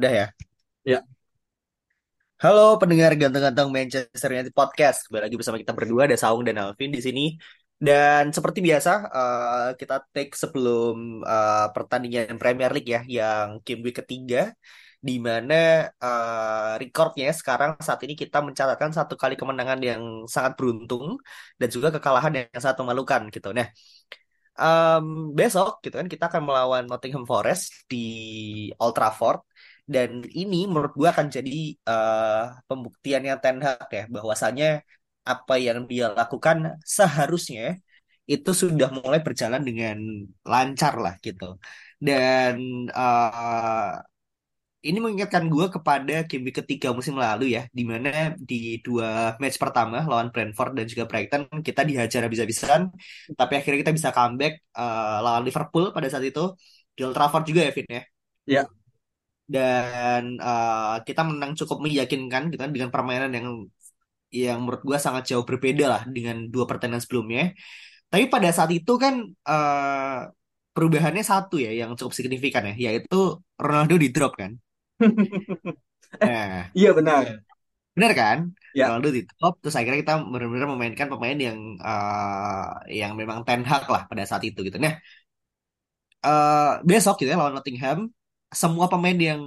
Udah ya? Ya. Halo pendengar ganteng-ganteng Manchester United Podcast. Kembali lagi bersama kita berdua, ada Saung dan Alvin di sini. Dan seperti biasa, eh, kita take sebelum eh, pertandingan Premier League ya, yang game week ketiga, di mana eh, recordnya sekarang saat ini kita mencatatkan satu kali kemenangan yang sangat beruntung dan juga kekalahan yang sangat memalukan gitu. Nah, em, besok gitu kan kita akan melawan Nottingham Forest di Old Trafford dan ini menurut gua akan jadi eh, pembuktiannya Ten Hag ya bahwasanya apa yang dia lakukan seharusnya itu sudah mulai berjalan dengan lancar lah gitu. Dan eh, ini mengingatkan gue kepada game week ketiga musim lalu ya, di mana di dua match pertama lawan Brentford dan juga Brighton kita dihajar habis-habisan, tapi akhirnya kita bisa comeback eh, lawan Liverpool pada saat itu. Di Old Trafford juga ya, Vin ya. Ya, Dan eh, kita menang cukup meyakinkan gitu kan dengan permainan yang yang menurut gue sangat jauh berbeda lah dengan dua pertandingan sebelumnya. Tapi pada saat itu kan eh, perubahannya satu ya yang cukup signifikan ya, yaitu Ronaldo di drop kan. Nah, iya benar. Benar kan? Ya, Ronaldo di top, terus akhirnya kita benar-benar memainkan pemain yang eh, yang memang Ten Hag lah pada saat itu gitu. Nah, eh, besok gitu ya lawan Nottingham, semua pemain yang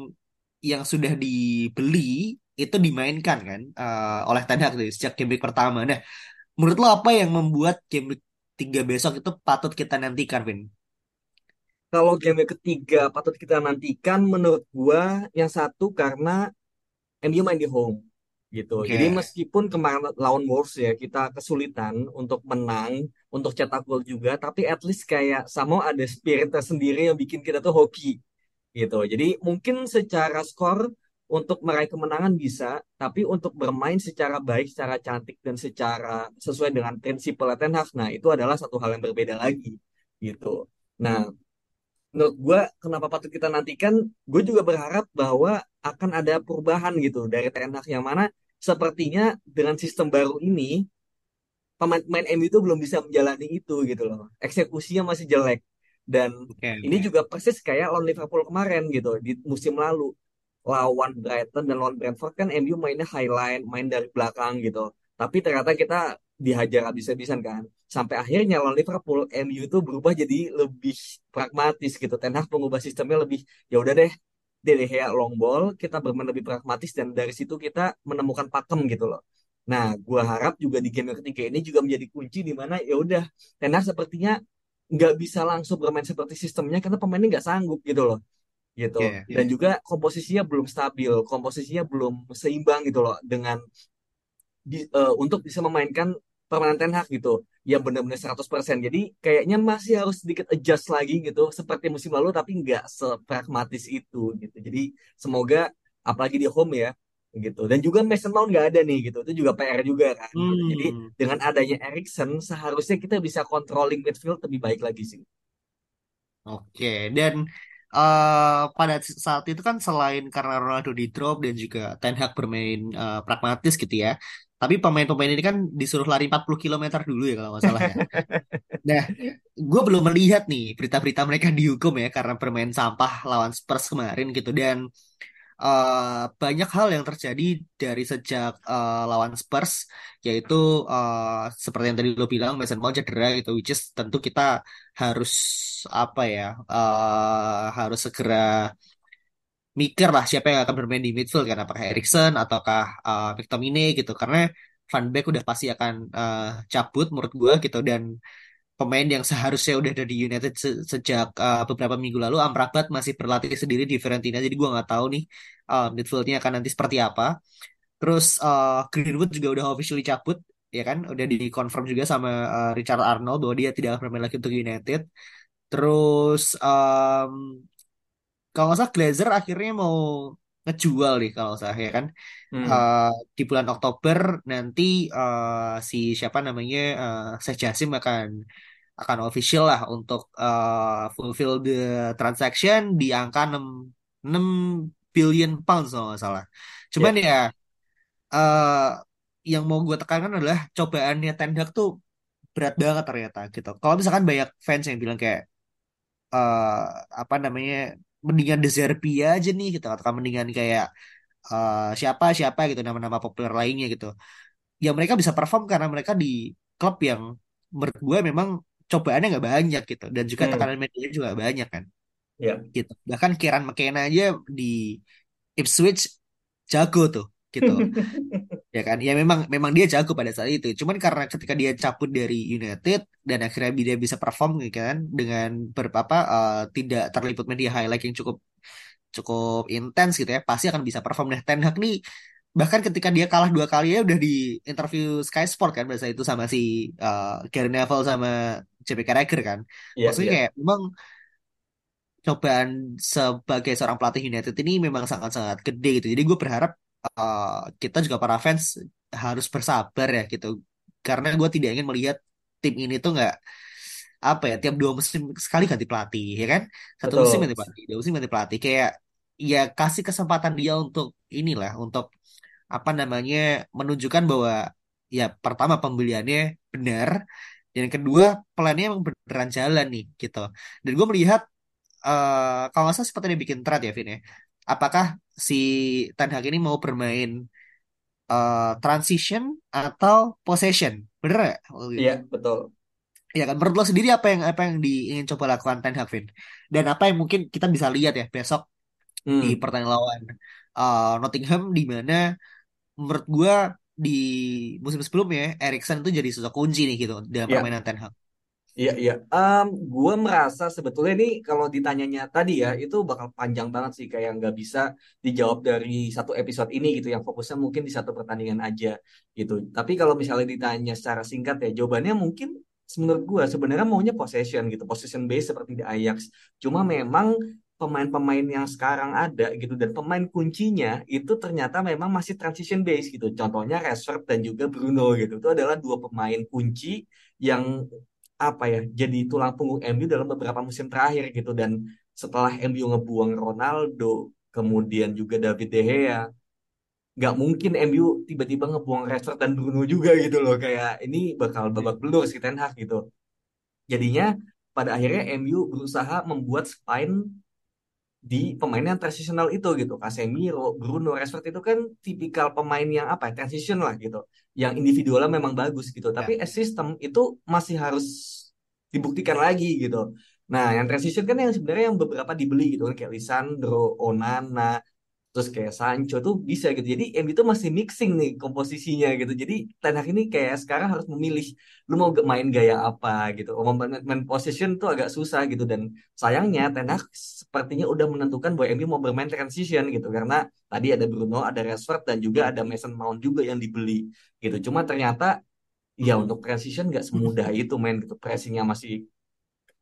yang sudah dibeli itu dimainkan kan eh, oleh Ten Hag sejak game week pertama. Nah, menurut lo apa yang membuat game week tiga besok itu patut kita nantikan, Vin? kalau game ketiga patut kita nantikan menurut gua yang satu karena MU main di home gitu. Jadi Oke, meskipun kemarin lawan Wolves ya kita kesulitan untuk menang, untuk cetak gol juga, tapi at least kayak sama ada spirit tersendiri yang bikin kita tuh hoki gitu. Jadi mungkin secara skor untuk meraih kemenangan bisa, tapi untuk bermain secara baik, secara cantik dan secara sesuai dengan prinsip Ten Hag, nah itu adalah satu hal yang berbeda lagi gitu. Nah, menurut gue kenapa patut kita nantikan gue juga berharap bahwa akan ada perubahan gitu dari Ten Hag yang mana sepertinya dengan sistem baru ini pemain-pemain MU itu belum bisa menjalani itu gitu loh eksekusinya masih jelek dan oke, ini juga persis kayak lawan Liverpool kemarin gitu di musim lalu. Lawan Brighton dan lawan Brentford kan MU mainnya highline main dari belakang gitu. Tapi ternyata kita dihajar habis-habisan kan. Sampai akhirnya lawan Liverpool MU itu berubah jadi lebih pragmatis gitu. Ten Hag mengubah sistemnya lebih ya udah deh De Gea long ball kita bermain lebih pragmatis dan dari situ kita menemukan pakem gitu loh. Nah gua harap juga di game yang ketiga ini juga menjadi kunci di mana ya udah Ten Hag sepertinya nggak bisa langsung bermain seperti sistemnya karena pemainnya nggak sanggup gitu loh gitu Oke, dan oke. juga komposisinya belum stabil komposisinya belum seimbang gitu loh dengan di- eh, untuk bisa memainkan permainan Ten Hag gitu yang benar-benar 100%. Jadi kayaknya masih harus sedikit adjust lagi gitu seperti musim lalu tapi nggak sepragmatis itu gitu. Jadi semoga apalagi di home ya gitu. Dan juga Mason Mount nggak ada nih gitu. Itu juga PR juga kan gitu. Jadi Hmm, dengan adanya Erikson seharusnya kita bisa controlling midfield lebih baik lagi sih. oke. Dan eh, pada saat itu kan selain karena Ronaldo di drop dan juga Ten Hag bermain eh, pragmatis gitu ya. Tapi pemain-pemain ini kan disuruh lari 40 kilometer dulu ya kalau nggak salah ya. Nah, gue belum melihat nih berita-berita mereka dihukum ya karena bermain sampah lawan Spurs kemarin gitu. Dan eh, banyak hal yang terjadi dari sejak eh, lawan Spurs, yaitu eh, seperti yang tadi lo bilang, Mason Mount cedera gitu, which is tentu kita harus apa ya, eh, harus segera mikir lah siapa yang akan bermain di midfield kan, apakah Erikson ataukah uh, McTominay gitu, karena Van Beek udah pasti akan eh, cabut menurut gue gitu dan pemain yang seharusnya udah ada di United se- sejak uh, beberapa minggu lalu. Amrabat masih berlatih sendiri di Fiorentina jadi gua nggak tahu nih uh, midfieldnya akan nanti seperti apa. Terus uh, Greenwood juga udah officially cabut ya kan? Udah dikonfirm juga sama uh, Richard Arnold bahwa dia tidak akan bermain lagi untuk United. Terus um, kalau nggak salah Glazer akhirnya mau ngejual nih kalau nggak salah ya kan Hmm. Uh, di bulan Oktober nanti uh, si siapa namanya uh, Sheikh Jassim akan akan official lah untuk uh, fulfill the transaction di angka 6 6 billion pounds kalau nggak salah. Cuman Ya. ya uh, yang mau gue tekankan adalah cobaannya Ten Hag tuh berat banget ternyata gitu. Kalau misalkan banyak fans yang bilang kayak uh, apa namanya mendingan De Zerbi aja nih gitu atau mendingan kayak uh, siapa siapa gitu nama-nama populer lainnya gitu. Ya mereka bisa perform karena mereka di klub yang menurut gue memang cobaannya nggak banyak gitu dan juga Hmm. tekanan media juga banyak kan Ya. gitu. Bahkan Kieran McKenna aja di Ipswich jago tuh gitu. Ya kan? Ya memang memang dia jago pada saat itu. Cuman karena ketika dia cabut dari United dan akhirnya dia bisa perform gitu kan dengan berapa uh, tidak terliput media highlight yang cukup cukup intens gitu ya, pasti akan bisa perform. Nah, Ten Hag nih bahkan ketika dia kalah dua kali ya udah di interview Sky Sport kan bahasa itu sama si uh, Gary Neville sama JP Carragher kan. Ya, Maksudnya ya. kayak memang cobaan sebagai seorang pelatih United ini memang sangat-sangat gede gitu. Jadi gue berharap uh, kita juga para fans harus bersabar ya gitu. Karena gue tidak ingin melihat tim ini tuh nggak apa ya tiap dua musim sekali ganti pelatih ya kan. Satu musim Betul. ganti pelatih, dua musim ganti pelatih. Kayak ya kasih kesempatan dia untuk inilah untuk apa namanya menunjukkan bahwa ya pertama pembeliannya benar dan kedua plannya emang beneran jalan nih gitu. Dan gue melihat eh kalau nggak salah seperti dia bikin thread ya Vin ya. Apakah si Ten Hag ini mau bermain eh, transition atau possession? Bener? Oh, gitu. Iya, betul. Ya kan menurut lo sendiri apa yang apa yang diingin coba lakukan Ten Hag Vin? Dan apa yang mungkin kita bisa lihat ya besok di Hmm. pertandingan lawan eh, Nottingham di mana menurut gua di musim sebelumnya Erikson itu jadi sosok kunci nih gitu dalam Ya, permainan Ten Hag. Iya, iya. Em, gua merasa sebetulnya ini kalau ditanyanya tadi ya, itu bakal panjang banget sih, kayak nggak bisa dijawab dari satu episode ini gitu, yang fokusnya mungkin di satu pertandingan aja gitu. Tapi kalau misalnya ditanya secara singkat ya, jawabannya mungkin menurut gua sebenarnya maunya possession gitu, possession base seperti di Ajax. Cuma memang pemain-pemain yang sekarang ada gitu dan pemain kuncinya itu ternyata memang masih transition base gitu. Contohnya Rashford dan juga Bruno gitu. Itu adalah dua pemain kunci yang apa ya jadi tulang punggung MU dalam beberapa musim terakhir gitu. Dan setelah MU ngebuang Ronaldo kemudian juga David De Gea nggak mungkin MU tiba-tiba ngebuang Rashford dan Bruno juga gitu loh. Kayak ini bakal babak belur si Ten Hag gitu. Jadinya pada akhirnya MU berusaha membuat spine di pemain yang transisional itu gitu. Casemiro, Bruno, Rashford itu kan tipikal pemain yang apa ya transition lah gitu. Yang individualnya memang bagus gitu. Tapi Ya. as system itu masih harus dibuktikan lagi gitu. Nah yang transition kan yang sebenarnya yang beberapa dibeli gitu kan. Kayak Lisandro, Onana terus kayak Sancho tuh bisa gitu. Jadi MU itu masih mixing nih komposisinya gitu. Jadi Ten Hag ini kayak sekarang harus memilih lu mau main gaya apa? gitu. Mau main, position tuh agak susah gitu. Dan sayangnya Ten Hag sepertinya udah menentukan bahwa MU mau bermain transition gitu. Karena tadi ada Bruno ada Rashford dan juga ada Mason Mount juga yang dibeli gitu. Cuma ternyata ya untuk transition nggak semudah itu main gitu. Pressingnya masih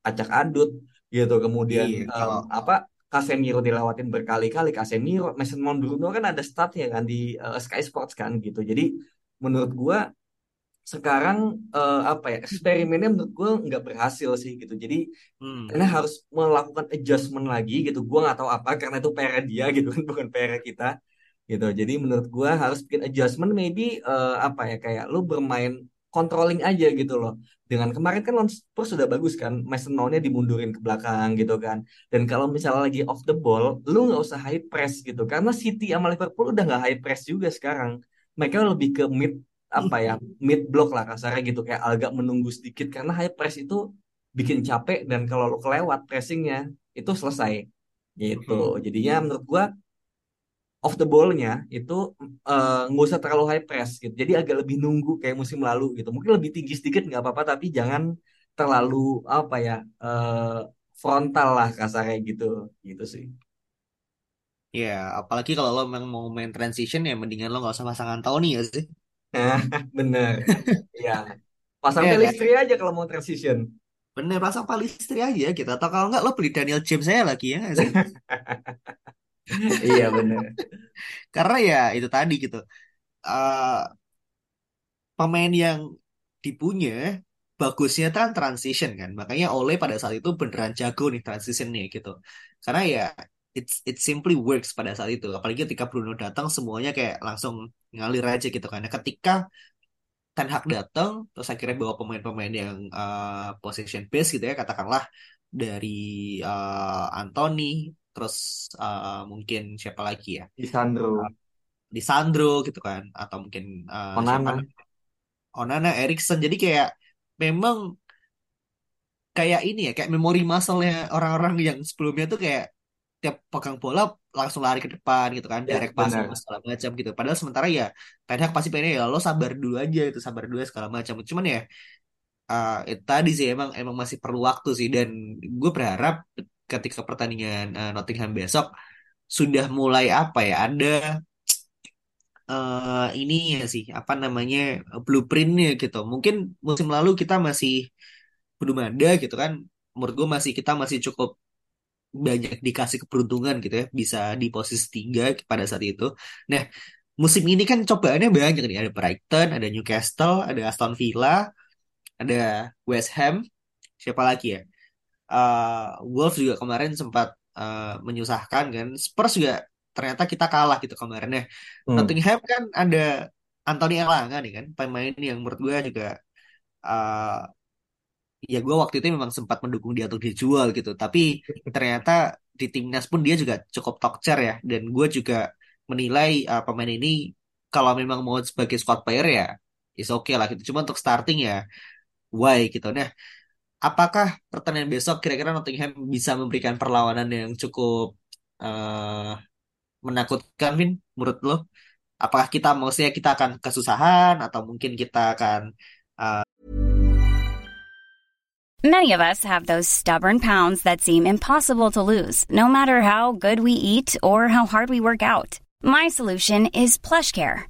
acak adut gitu. Kemudian Iya, em, kalau apa Casemiro dilewatin berkali-kali. Casemiro Mason Mount Bruno kan ada statnya kan di eh, Sky Sports kan gitu. Jadi menurut gua sekarang eh, apa ya eksperimennya menurut gua nggak berhasil sih gitu. Jadi hmm, karena harus melakukan adjustment lagi gitu. Gua nggak tahu apa karena itu PR dia gitu kan bukan PR kita gitu. Jadi menurut gua harus bikin adjustment maybe eh, apa ya kayak lu bermain controlling aja gitu loh. Dengan kemarin kan lawan Spurs sudah bagus kan Mason Mount-nya dimundurin ke belakang gitu kan. Dan kalau misalnya lagi off the ball lu nggak usah high press gitu. Karena City sama Liverpool udah nggak high press juga sekarang. Mereka lebih ke mid apa ya mid block lah kasarnya gitu. Kayak agak menunggu sedikit. Karena high press itu bikin capek dan kalau lu kelewat pressingnya itu selesai. Gitu. Hmm. jadinya menurut gua off the ball-nya itu eh, nggak usah terlalu high press gitu. Jadi agak lebih nunggu kayak musim lalu gitu. Mungkin lebih tinggi sedikit nggak apa-apa, tapi jangan terlalu apa ya eh, frontal lah kasarnya gitu, gitu sih. Ya, apalagi kalau lo memang mau main transition ya mendingan lo nggak usah pasang Anthony ya sih. Bener. Ya. Pasang ya kan Pelistri aja kalau mau transition. bener pasang palistri aja gitu atau kalau nggak lo beli Daniel James saya lagi ya sih Iya bener. karena ya itu tadi gitu Eh, pemain yang dipunya bagusnya kan transition kan. Makanya Ole pada saat itu beneran jago nih transitionnya gitu. Karena ya it's it simply works pada saat itu. Apalagi ketika Bruno datang semuanya kayak langsung ngalir aja gitu Nah, ketika Ten Hag datang terus akhirnya bawa pemain-pemain yang uh, possession base gitu ya katakanlah dari uh, Anthony terus uh, mungkin siapa lagi ya Di Sandro. Uh, di Sandro gitu kan atau mungkin uh, siapa Onana. namanya Onana Erikson jadi kayak memang kayak ini ya kayak memori muscle-nya orang-orang yang sebelumnya tuh kayak tiap pegang bola langsung lari ke depan gitu kan Ya direct passing benar. segala macam gitu padahal sementara ya Ten Hag pasti pengennya ya lo sabar dulu aja itu sabar dulu ya, segala macam cuman ya uh, tadi sih emang emang masih perlu waktu sih dan gue berharap ketika pertandingan uh, Nottingham besok sudah mulai apa ya ada uh, ini ya sih apa namanya blueprintnya gitu. Mungkin musim lalu kita masih belum ada gitu kan. Menurut gue masih kita masih cukup banyak dikasih keberuntungan gitu ya bisa di posisi tiga pada saat itu. Nah musim ini kan cobaannya banyak nih. Ada Brighton ada Newcastle ada Aston Villa ada West Ham. Siapa lagi ya uh, Wolves juga kemarin sempat uh, menyusahkan kan. Spurs juga ternyata kita kalah gitu kemarinnya Hmm. Nottingham kan ada Anthony Elanga nih kan pemain yang menurut gue juga uh, ya gue waktu itu memang sempat mendukung dia untuk dijual gitu. Tapi ternyata di timnas pun dia juga cukup tokcer ya. Dan gue juga menilai uh, pemain ini kalau memang mau sebagai squad player ya is oke okay lah gitu. Cuma untuk starting ya why gitu. Nah apakah pertandingan besok kira-kira Nottingham bisa memberikan perlawanan yang cukup uh, menakutkan Vin menurut lo apakah kita maksudnya kita akan kesusahan atau mungkin kita akan Many of us have those stubborn pounds that seem impossible to lose, no matter how good we eat or how hard we work out. My solution is PlushCare.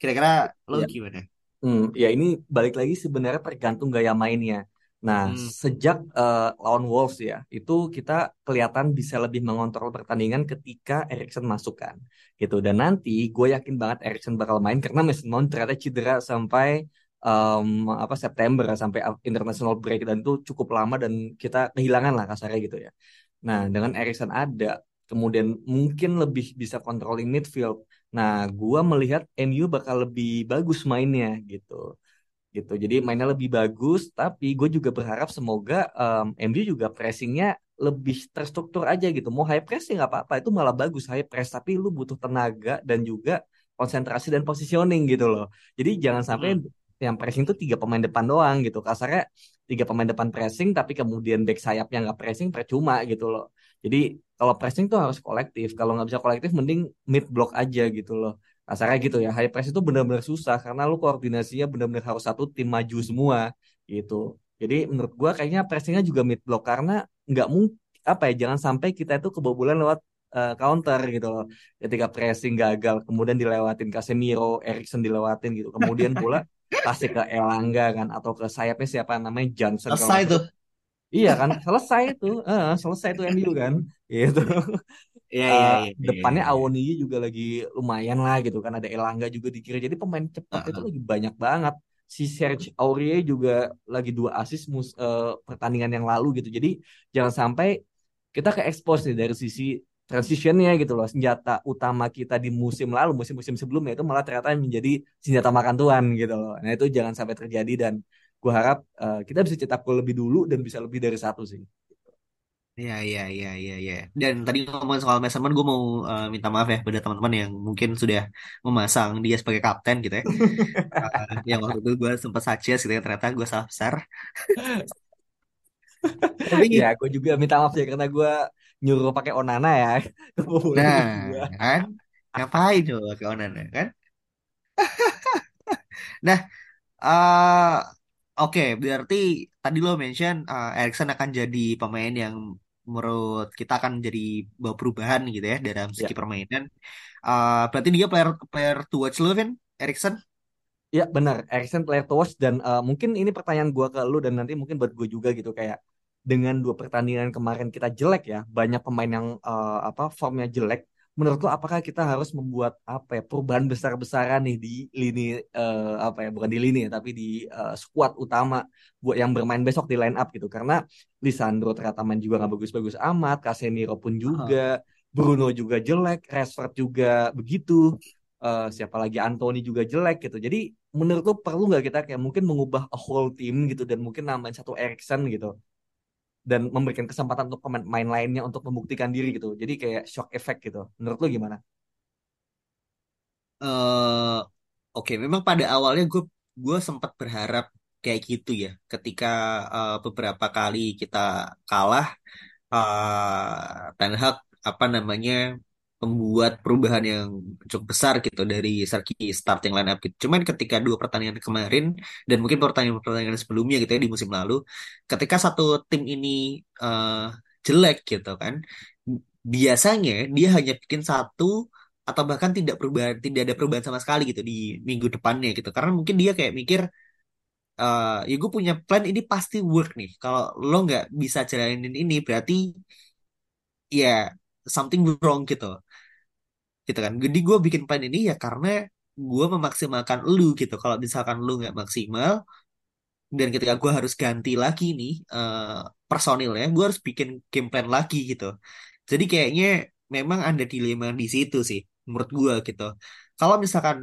Kira-kira lo Ya. gimana? Hmm, ya ini balik lagi sebenarnya tergantung gaya mainnya. Nah, Hmm. sejak eh, lawan Wolves ya, itu kita kelihatan bisa lebih mengontrol pertandingan ketika Erikson masuk kan, gitu. Dan nanti gue yakin banget Erikson bakal main karena Mason Mount ternyata cedera sampai em, apa September sampai international break dan itu cukup lama dan kita kehilangan lah kasarnya gitu ya. Nah, dengan Erikson ada, kemudian mungkin lebih bisa controlling midfield. Nah, gua melihat MU bakal lebih bagus mainnya gitu. Gitu. Jadi mainnya lebih bagus, tapi gue juga berharap semoga em, MU juga pressingnya lebih terstruktur aja gitu. Mau high pressing nggak apa-apa, itu malah bagus high press, tapi lu butuh tenaga dan juga konsentrasi dan positioning gitu loh. Jadi jangan sampai Hmm. yang pressing tuh tiga pemain depan doang gitu. Kasarnya tiga pemain depan pressing, tapi kemudian back sayapnya nggak pressing percuma gitu loh. Jadi kalau pressing tuh harus kolektif. Kalau nggak bisa kolektif, mending mid block aja gitu loh. Kasarnya gitu ya. High press itu benar-benar susah karena lu koordinasinya benar-benar harus satu tim maju semua gitu. Jadi menurut gua kayaknya pressingnya juga mid block karena nggak mungkin apa ya jangan sampai kita itu kebobolan lewat eh, counter gitu loh. Ketika pressing gagal, kemudian dilewatin Casemiro, Erikson dilewatin gitu. Kemudian bola kasih ke Elanga kan atau ke sayapnya siapa namanya Johnson nggak tuh. Iya kan, selesai itu, Eh, selesai itu MU kan, gitu. Iya, iya, Eh, iya, iya, depannya iya. Awoni juga lagi lumayan lah gitu kan, ada Elanga juga di kiri. Jadi pemain cepat itu Heeh. lagi banyak banget. si Serge Aurier juga lagi dua assist mus, uh, pertandingan yang lalu gitu. Jadi jangan sampai kita ke expose nih dari sisi transitionnya gitu loh. Senjata utama kita di musim lalu, musim-musim sebelumnya itu malah ternyata menjadi senjata makan tuan gitu loh. Nah itu jangan sampai terjadi dan gue harap uh, kita bisa cetak gol lebih dulu dan bisa lebih dari satu sih. Iya, iya, iya, iya, iya. Dan tadi ngomongin soal measurement, gue mau uh, minta maaf ya pada teman-teman yang mungkin sudah memasang dia sebagai kapten gitu ya. uh, yang waktu itu gue sempat suggest gitu ya, ternyata gue salah besar. Tapi ya, gue juga minta maaf ya karena gue nyuruh pakai Onana ya. nah, kan? Ngapain coba pakai Onana kan? nah, uh, Oke, okay, berarti tadi lo mention uh, Erikson akan jadi pemain yang menurut kita akan jadi bawa perubahan gitu ya dalam segi yeah. permainan. Uh, berarti dia player player to watch lo, Vin? Erikson? Ya benar, Erikson player to watch dan uh, mungkin ini pertanyaan gue ke lu dan nanti mungkin buat gue juga gitu kayak dengan dua pertandingan kemarin kita jelek ya, banyak pemain yang uh, apa formnya jelek menurut lo apakah kita harus membuat apa ya perubahan besar-besaran nih di lini uh, apa ya bukan di lini ya tapi di uh, squad utama buat yang bermain besok di line up gitu. Karena Lisandro ternyata main juga nggak bagus-bagus amat Casemiro pun juga Bruno juga jelek Rashford juga begitu uh, siapa lagi Anthony juga jelek gitu. Jadi menurut lo perlu nggak kita kayak mungkin mengubah a whole team gitu dan mungkin nambahin satu Erikson gitu dan memberikan kesempatan untuk pemain lainnya untuk membuktikan diri gitu. Jadi kayak shock effect gitu. Menurut lo gimana? Uh, Oke, okay. memang pada awalnya gue gue sempat berharap kayak gitu ya. Ketika uh, beberapa kali kita kalah, uh, Ten Hag apa namanya membuat perubahan yang cukup besar gitu dari segi starting line up gitu. Cuman ketika dua pertandingan kemarin dan mungkin pertandingan-pertandingan sebelumnya gitu ya di musim lalu, ketika satu tim ini uh, jelek gitu kan, biasanya dia hanya bikin satu atau bahkan tidak perubahan tidak ada perubahan sama sekali gitu di minggu depannya gitu. Karena mungkin dia kayak mikir uh, ya gue punya plan ini pasti work nih. Kalau lo nggak bisa jalanin ini berarti ya something wrong gitu gitu kan. Jadi gue bikin plan ini ya karena gue memaksimalkan lu gitu. Kalau misalkan lu nggak maksimal dan ketika gue harus ganti lagi nih uh, personilnya gue harus bikin game plan lagi gitu. Jadi kayaknya memang ada dilema di situ sih menurut gue gitu. Kalau misalkan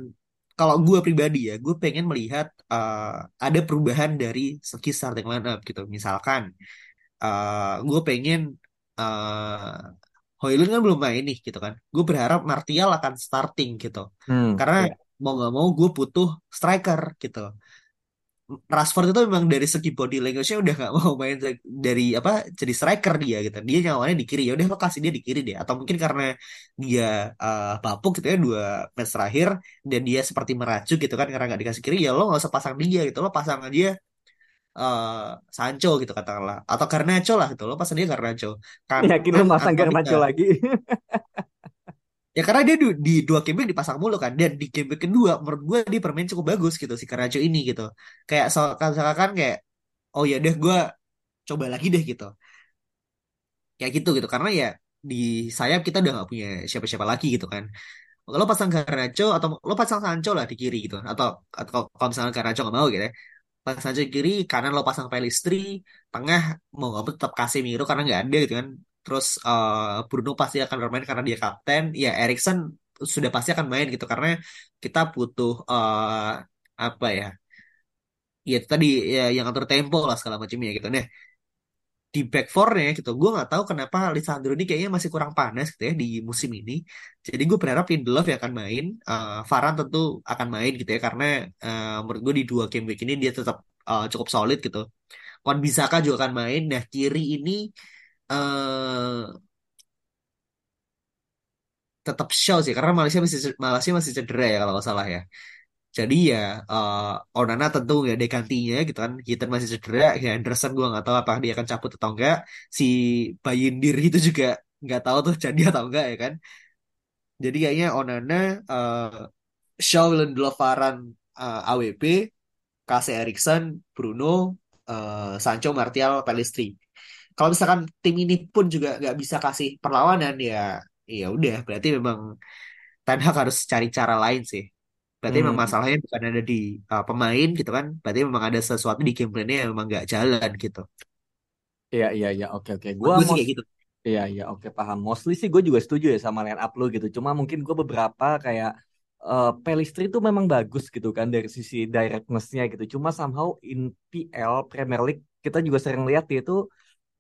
kalau gue pribadi ya gue pengen melihat uh, ada perubahan dari segi starting line up gitu. Misalkan uh, eh, gue pengen uh, Hoylund kan belum main nih gitu kan. Gue berharap Martial akan starting gitu. Hmm, Karena yeah. mau nggak mau gue butuh striker gitu. Rashford itu memang dari segi body language-nya udah nggak mau main dari apa jadi striker dia gitu. Dia nyawanya di kiri ya udah lo kasih dia di kiri deh. Atau mungkin karena dia uh, bapuk gitu ya dua match terakhir dan dia seperti meracu gitu kan karena nggak dikasih kiri ya lo nggak usah pasang dia gitu lo pasang aja uh, Sancho gitu katakanlah. Atau Garnacho lah gitu lo pasang dia Garnacho? Kan yakin lo pasang Garnacho lagi? Ya karena dia di, di dua game dipasang mulu kan. Dan di game kedua menurut gue dia bermain cukup bagus gitu si Garnacho ini gitu. Kayak seakan-akan kayak oh ya deh gue coba lagi deh gitu. Kayak gitu gitu. Karena ya di sayap kita udah gak punya siapa-siapa lagi gitu kan. Lo pasang Garnacho atau lo pasang Sancho lah di kiri gitu. Atau atau kalau misalnya Garnacho gak mau gitu ya pasang saja kiri kanan lo pasang Pelistri tengah mau nggak tetap Casemiro karena nggak ada gitu kan. Terus uh, Bruno pasti akan bermain karena dia kapten. Ya Erikson sudah pasti akan main gitu karena kita butuh uh, apa ya ya tadi ya yang atur tempo lah segala macamnya gitu. Nih di back four-nya gitu gue nggak tahu kenapa Lisandro ini kayaknya masih kurang panas gitu ya di musim ini. Jadi gue berharap Lindelof yang akan main uh, Varane tentu akan main gitu ya karena uh, menurut gue di dua game week ini dia tetap uh, cukup solid gitu. Wan Bisaka juga akan main. Nah kiri ini uh, tetap show sih karena Malaysia masih Malaysia masih cedera ya kalau nggak salah ya jadi ya uh, Onana tentu nggak ada gantinya gitu kan. Kita masih cedera. Ya Anderson gue nggak tahu apakah dia akan cabut atau enggak. Si Bayindir itu juga nggak tahu tuh jadi atau enggak ya kan. Jadi kayaknya Onana, uh, Shaw, Lindelof, Varane, uh, AWP, Kase Erikson, Bruno, uh, Sancho, Martial, Pelistri. Kalau misalkan tim ini pun juga nggak bisa kasih perlawanan ya, ya udah berarti memang Ten Hag harus cari cara lain sih berarti memang Hmm. masalahnya bukan ada di uh, pemain gitu kan. Berarti memang ada sesuatu di game plan-nya yang memang nggak jalan gitu. Iya, iya, iya. Oke, oke. Gua gue sih most kayak gitu. Iya, iya, oke paham. Mostly sih gue juga setuju ya sama line up lo gitu. Cuma mungkin gue beberapa kayak eh Pellistri itu memang bagus gitu kan dari sisi directness-nya gitu. Cuma somehow in PL Premier League kita juga sering lihat dia itu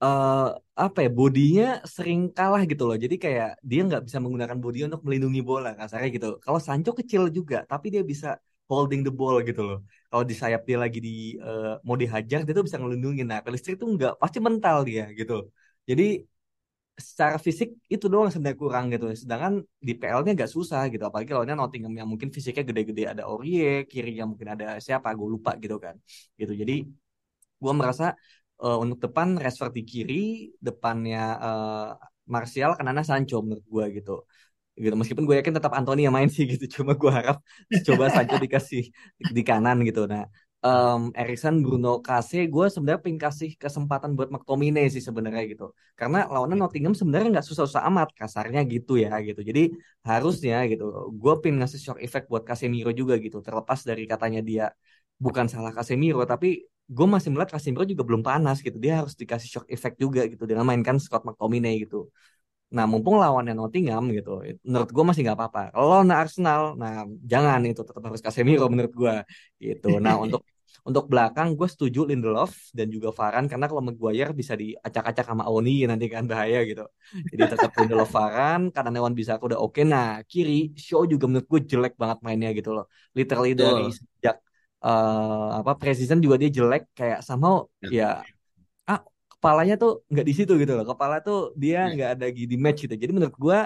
eh apa ya bodinya sering kalah gitu loh. Jadi kayak dia nggak bisa menggunakan body untuk melindungi bola kasarnya gitu. Kalau Sancho kecil juga, tapi dia bisa holding the ball gitu loh. Kalau di sayap dia lagi di eh, mau dihajar dia tuh bisa ngelindungin. Nah, Pellistri itu nggak pasti mental dia gitu. Jadi secara fisik itu doang sebenarnya kurang gitu. Sedangkan di PL-nya nggak susah gitu. Apalagi lawannya Nottingham yang mungkin fisiknya gede-gede ada Aurier, kirinya mungkin ada siapa, gue lupa gitu kan. Gitu. Jadi gue merasa eh, untuk depan Rashford di kiri, depannya eh, Martial, kanannya Sancho menurut gue gitu. Gitu. Meskipun gue yakin tetap Anthony yang main sih gitu. Cuma gue harap coba Sancho dikasih di kanan gitu. Nah, um, Erikson, Bruno, Kase, gue sebenarnya pengen kasih kesempatan buat McTominay sih sebenarnya gitu. Karena lawannya Nottingham sebenarnya nggak susah-susah amat, kasarnya gitu ya gitu. Jadi harusnya gitu, gue pengen ngasih shock effect buat Casemiro juga gitu. Terlepas dari katanya dia bukan salah Casemiro, tapi gue masih melihat Casemiro juga belum panas gitu. Dia harus dikasih shock effect juga gitu dengan mainkan Scott McTominay gitu. Nah, mumpung lawannya Nottingham gitu, menurut gue masih nggak apa-apa. Kalau lawan Arsenal, nah jangan itu tetap harus Casemiro menurut gue gitu. Nah, untuk untuk belakang gue setuju Lindelof dan juga Varane karena kalau Maguire bisa diacak-acak sama Oni nanti kan bahaya gitu. Jadi tetap Lindelof Varane karena Newan bisa udah oke. Nah, kiri Shaw juga menurut gue jelek banget mainnya gitu loh. Literally dari sejak eh, apa preseason juga dia jelek kayak somehow ya ah kepalanya tuh nggak di situ gitu loh. Kepala tuh dia Ya. nggak ada di match gitu. Jadi menurut gua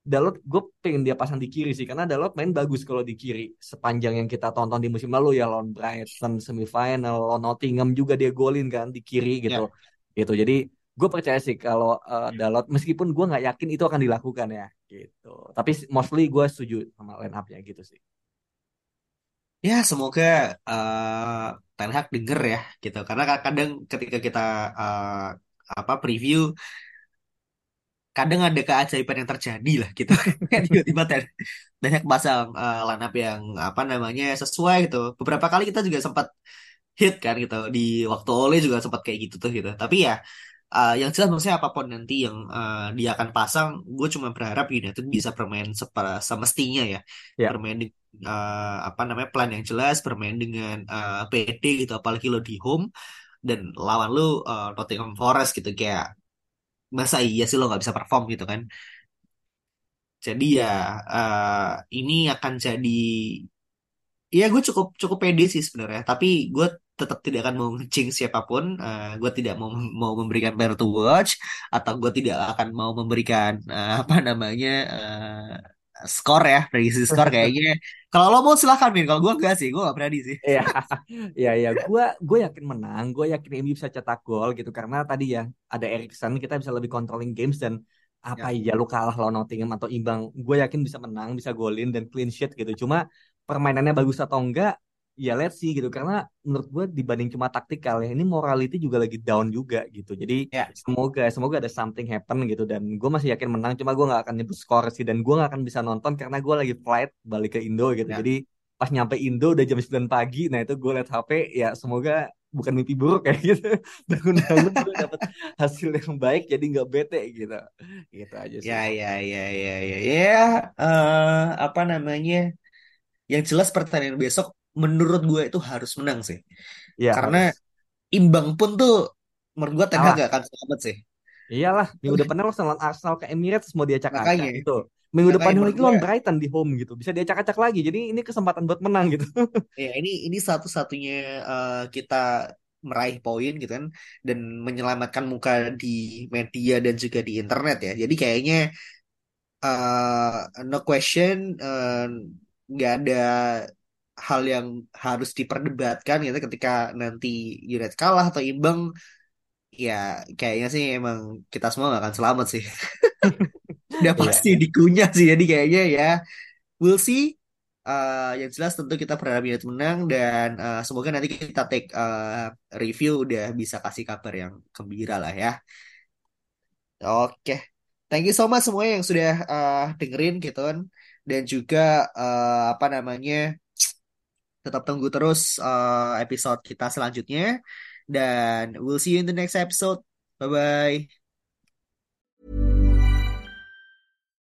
Dalot gue pengen dia pasang di kiri sih karena Dalot main bagus kalau di kiri sepanjang yang kita tonton di musim lalu ya lawan Brighton semifinal lawan Nottingham juga dia golin kan di kiri gitu Ya. gitu jadi gue percaya sih kalau eh, Dalot meskipun gue nggak yakin itu akan dilakukan ya gitu tapi mostly gue setuju sama line up-nya gitu sih Ya, semoga uh, Ten Hag denger ya gitu. Karena kadang ketika kita uh, apa preview kadang ada keajaiban yang terjadi lah gitu. Tiba-tiba Ten, Ten Hag pasang uh, line yang apa namanya sesuai gitu. Beberapa kali kita juga sempat hit kan gitu di waktu Ole juga sempat kayak gitu tuh gitu. Tapi ya uh, yang jelas maksudnya apa pun nanti yang uh, dia akan pasang, gue cuma berharap United bisa bermain sepa- semestinya ya, ya bermain dengan uh, apa namanya plan yang jelas, bermain dengan uh, PD gitu, apalagi lo di home dan lawan lo uh, Nottingham Forest gitu kayak masa iya sih lo nggak bisa perform gitu kan. Jadi ya uh, ini akan jadi Iya, gue cukup cukup pede sih sebenarnya. Tapi gue tetap tidak akan mau ngecing siapa pun. Eh, gue tidak mau mau memberikan player to watch atau gue tidak akan mau memberikan eh, apa namanya eh, skor ya dari sisi skor kayaknya. Kalau lo mau silahkan Min. Kalau gue enggak sih, gue gak berani sih. Iya, iya, iya. Gue gue yakin menang. Gue yakin MU bisa cetak gol gitu karena tadi ya ada Erikson kita bisa lebih controlling games dan apa Ya. ya lu kalah lawan Nottingham atau imbang. Gue yakin bisa menang, bisa golin dan clean sheet gitu. Cuma permainannya bagus atau enggak, ya let's see gitu. Karena menurut gue dibanding cuma taktikal ya, ini morality juga lagi down juga gitu. Jadi Ya. semoga semoga ada something happen gitu dan gue masih yakin menang. Cuma gue nggak akan nyebut skor sih dan gue nggak akan bisa nonton karena gue lagi flight balik ke Indo gitu. Ya. Jadi pas nyampe Indo udah jam 9 pagi nah itu gue liat HP ya semoga bukan mimpi buruk kayak gitu bangun-bangun gue dapet hasil yang baik jadi nggak bete gitu gitu aja sih Ya, ya, ya, ya, ya, ya. eh, apa namanya? Yang jelas pertandingan besok menurut gue itu harus menang sih. ya Karena harus imbang pun tuh menurut gue Ten Hag gak akan selamat sih. iyalah minggu depan lo lawan Arsenal ke Emirates mau diacak-acak gitu. Minggu makanya menurut lagi lawan Brighton di home gitu. Bisa diacak-acak lagi. Jadi ini kesempatan buat menang gitu. Ya, ini ini satu-satunya eh, kita meraih poin gitu kan. Dan menyelamatkan muka di media dan juga di internet ya. Jadi kayaknya eh, no question eh, nggak ada hal yang harus diperdebatkan gitu ketika nanti United kalah atau imbang ya kayaknya sih emang kita semua nggak akan selamat sih. Udah iya pasti dikunyah sih jadi kayaknya ya we'll see. Eh, yang jelas tentu kita berharap United menang dan eh, semoga nanti kita take eh, review udah bisa kasih kabar yang gembira lah ya. Oke, thank you so much semuanya yang sudah eh, dengerin gitu kan dan juga eh, apa namanya Tetap tunggu terus uh, episode kita selanjutnya. Dan we'll see you in the next episode. Bye-bye.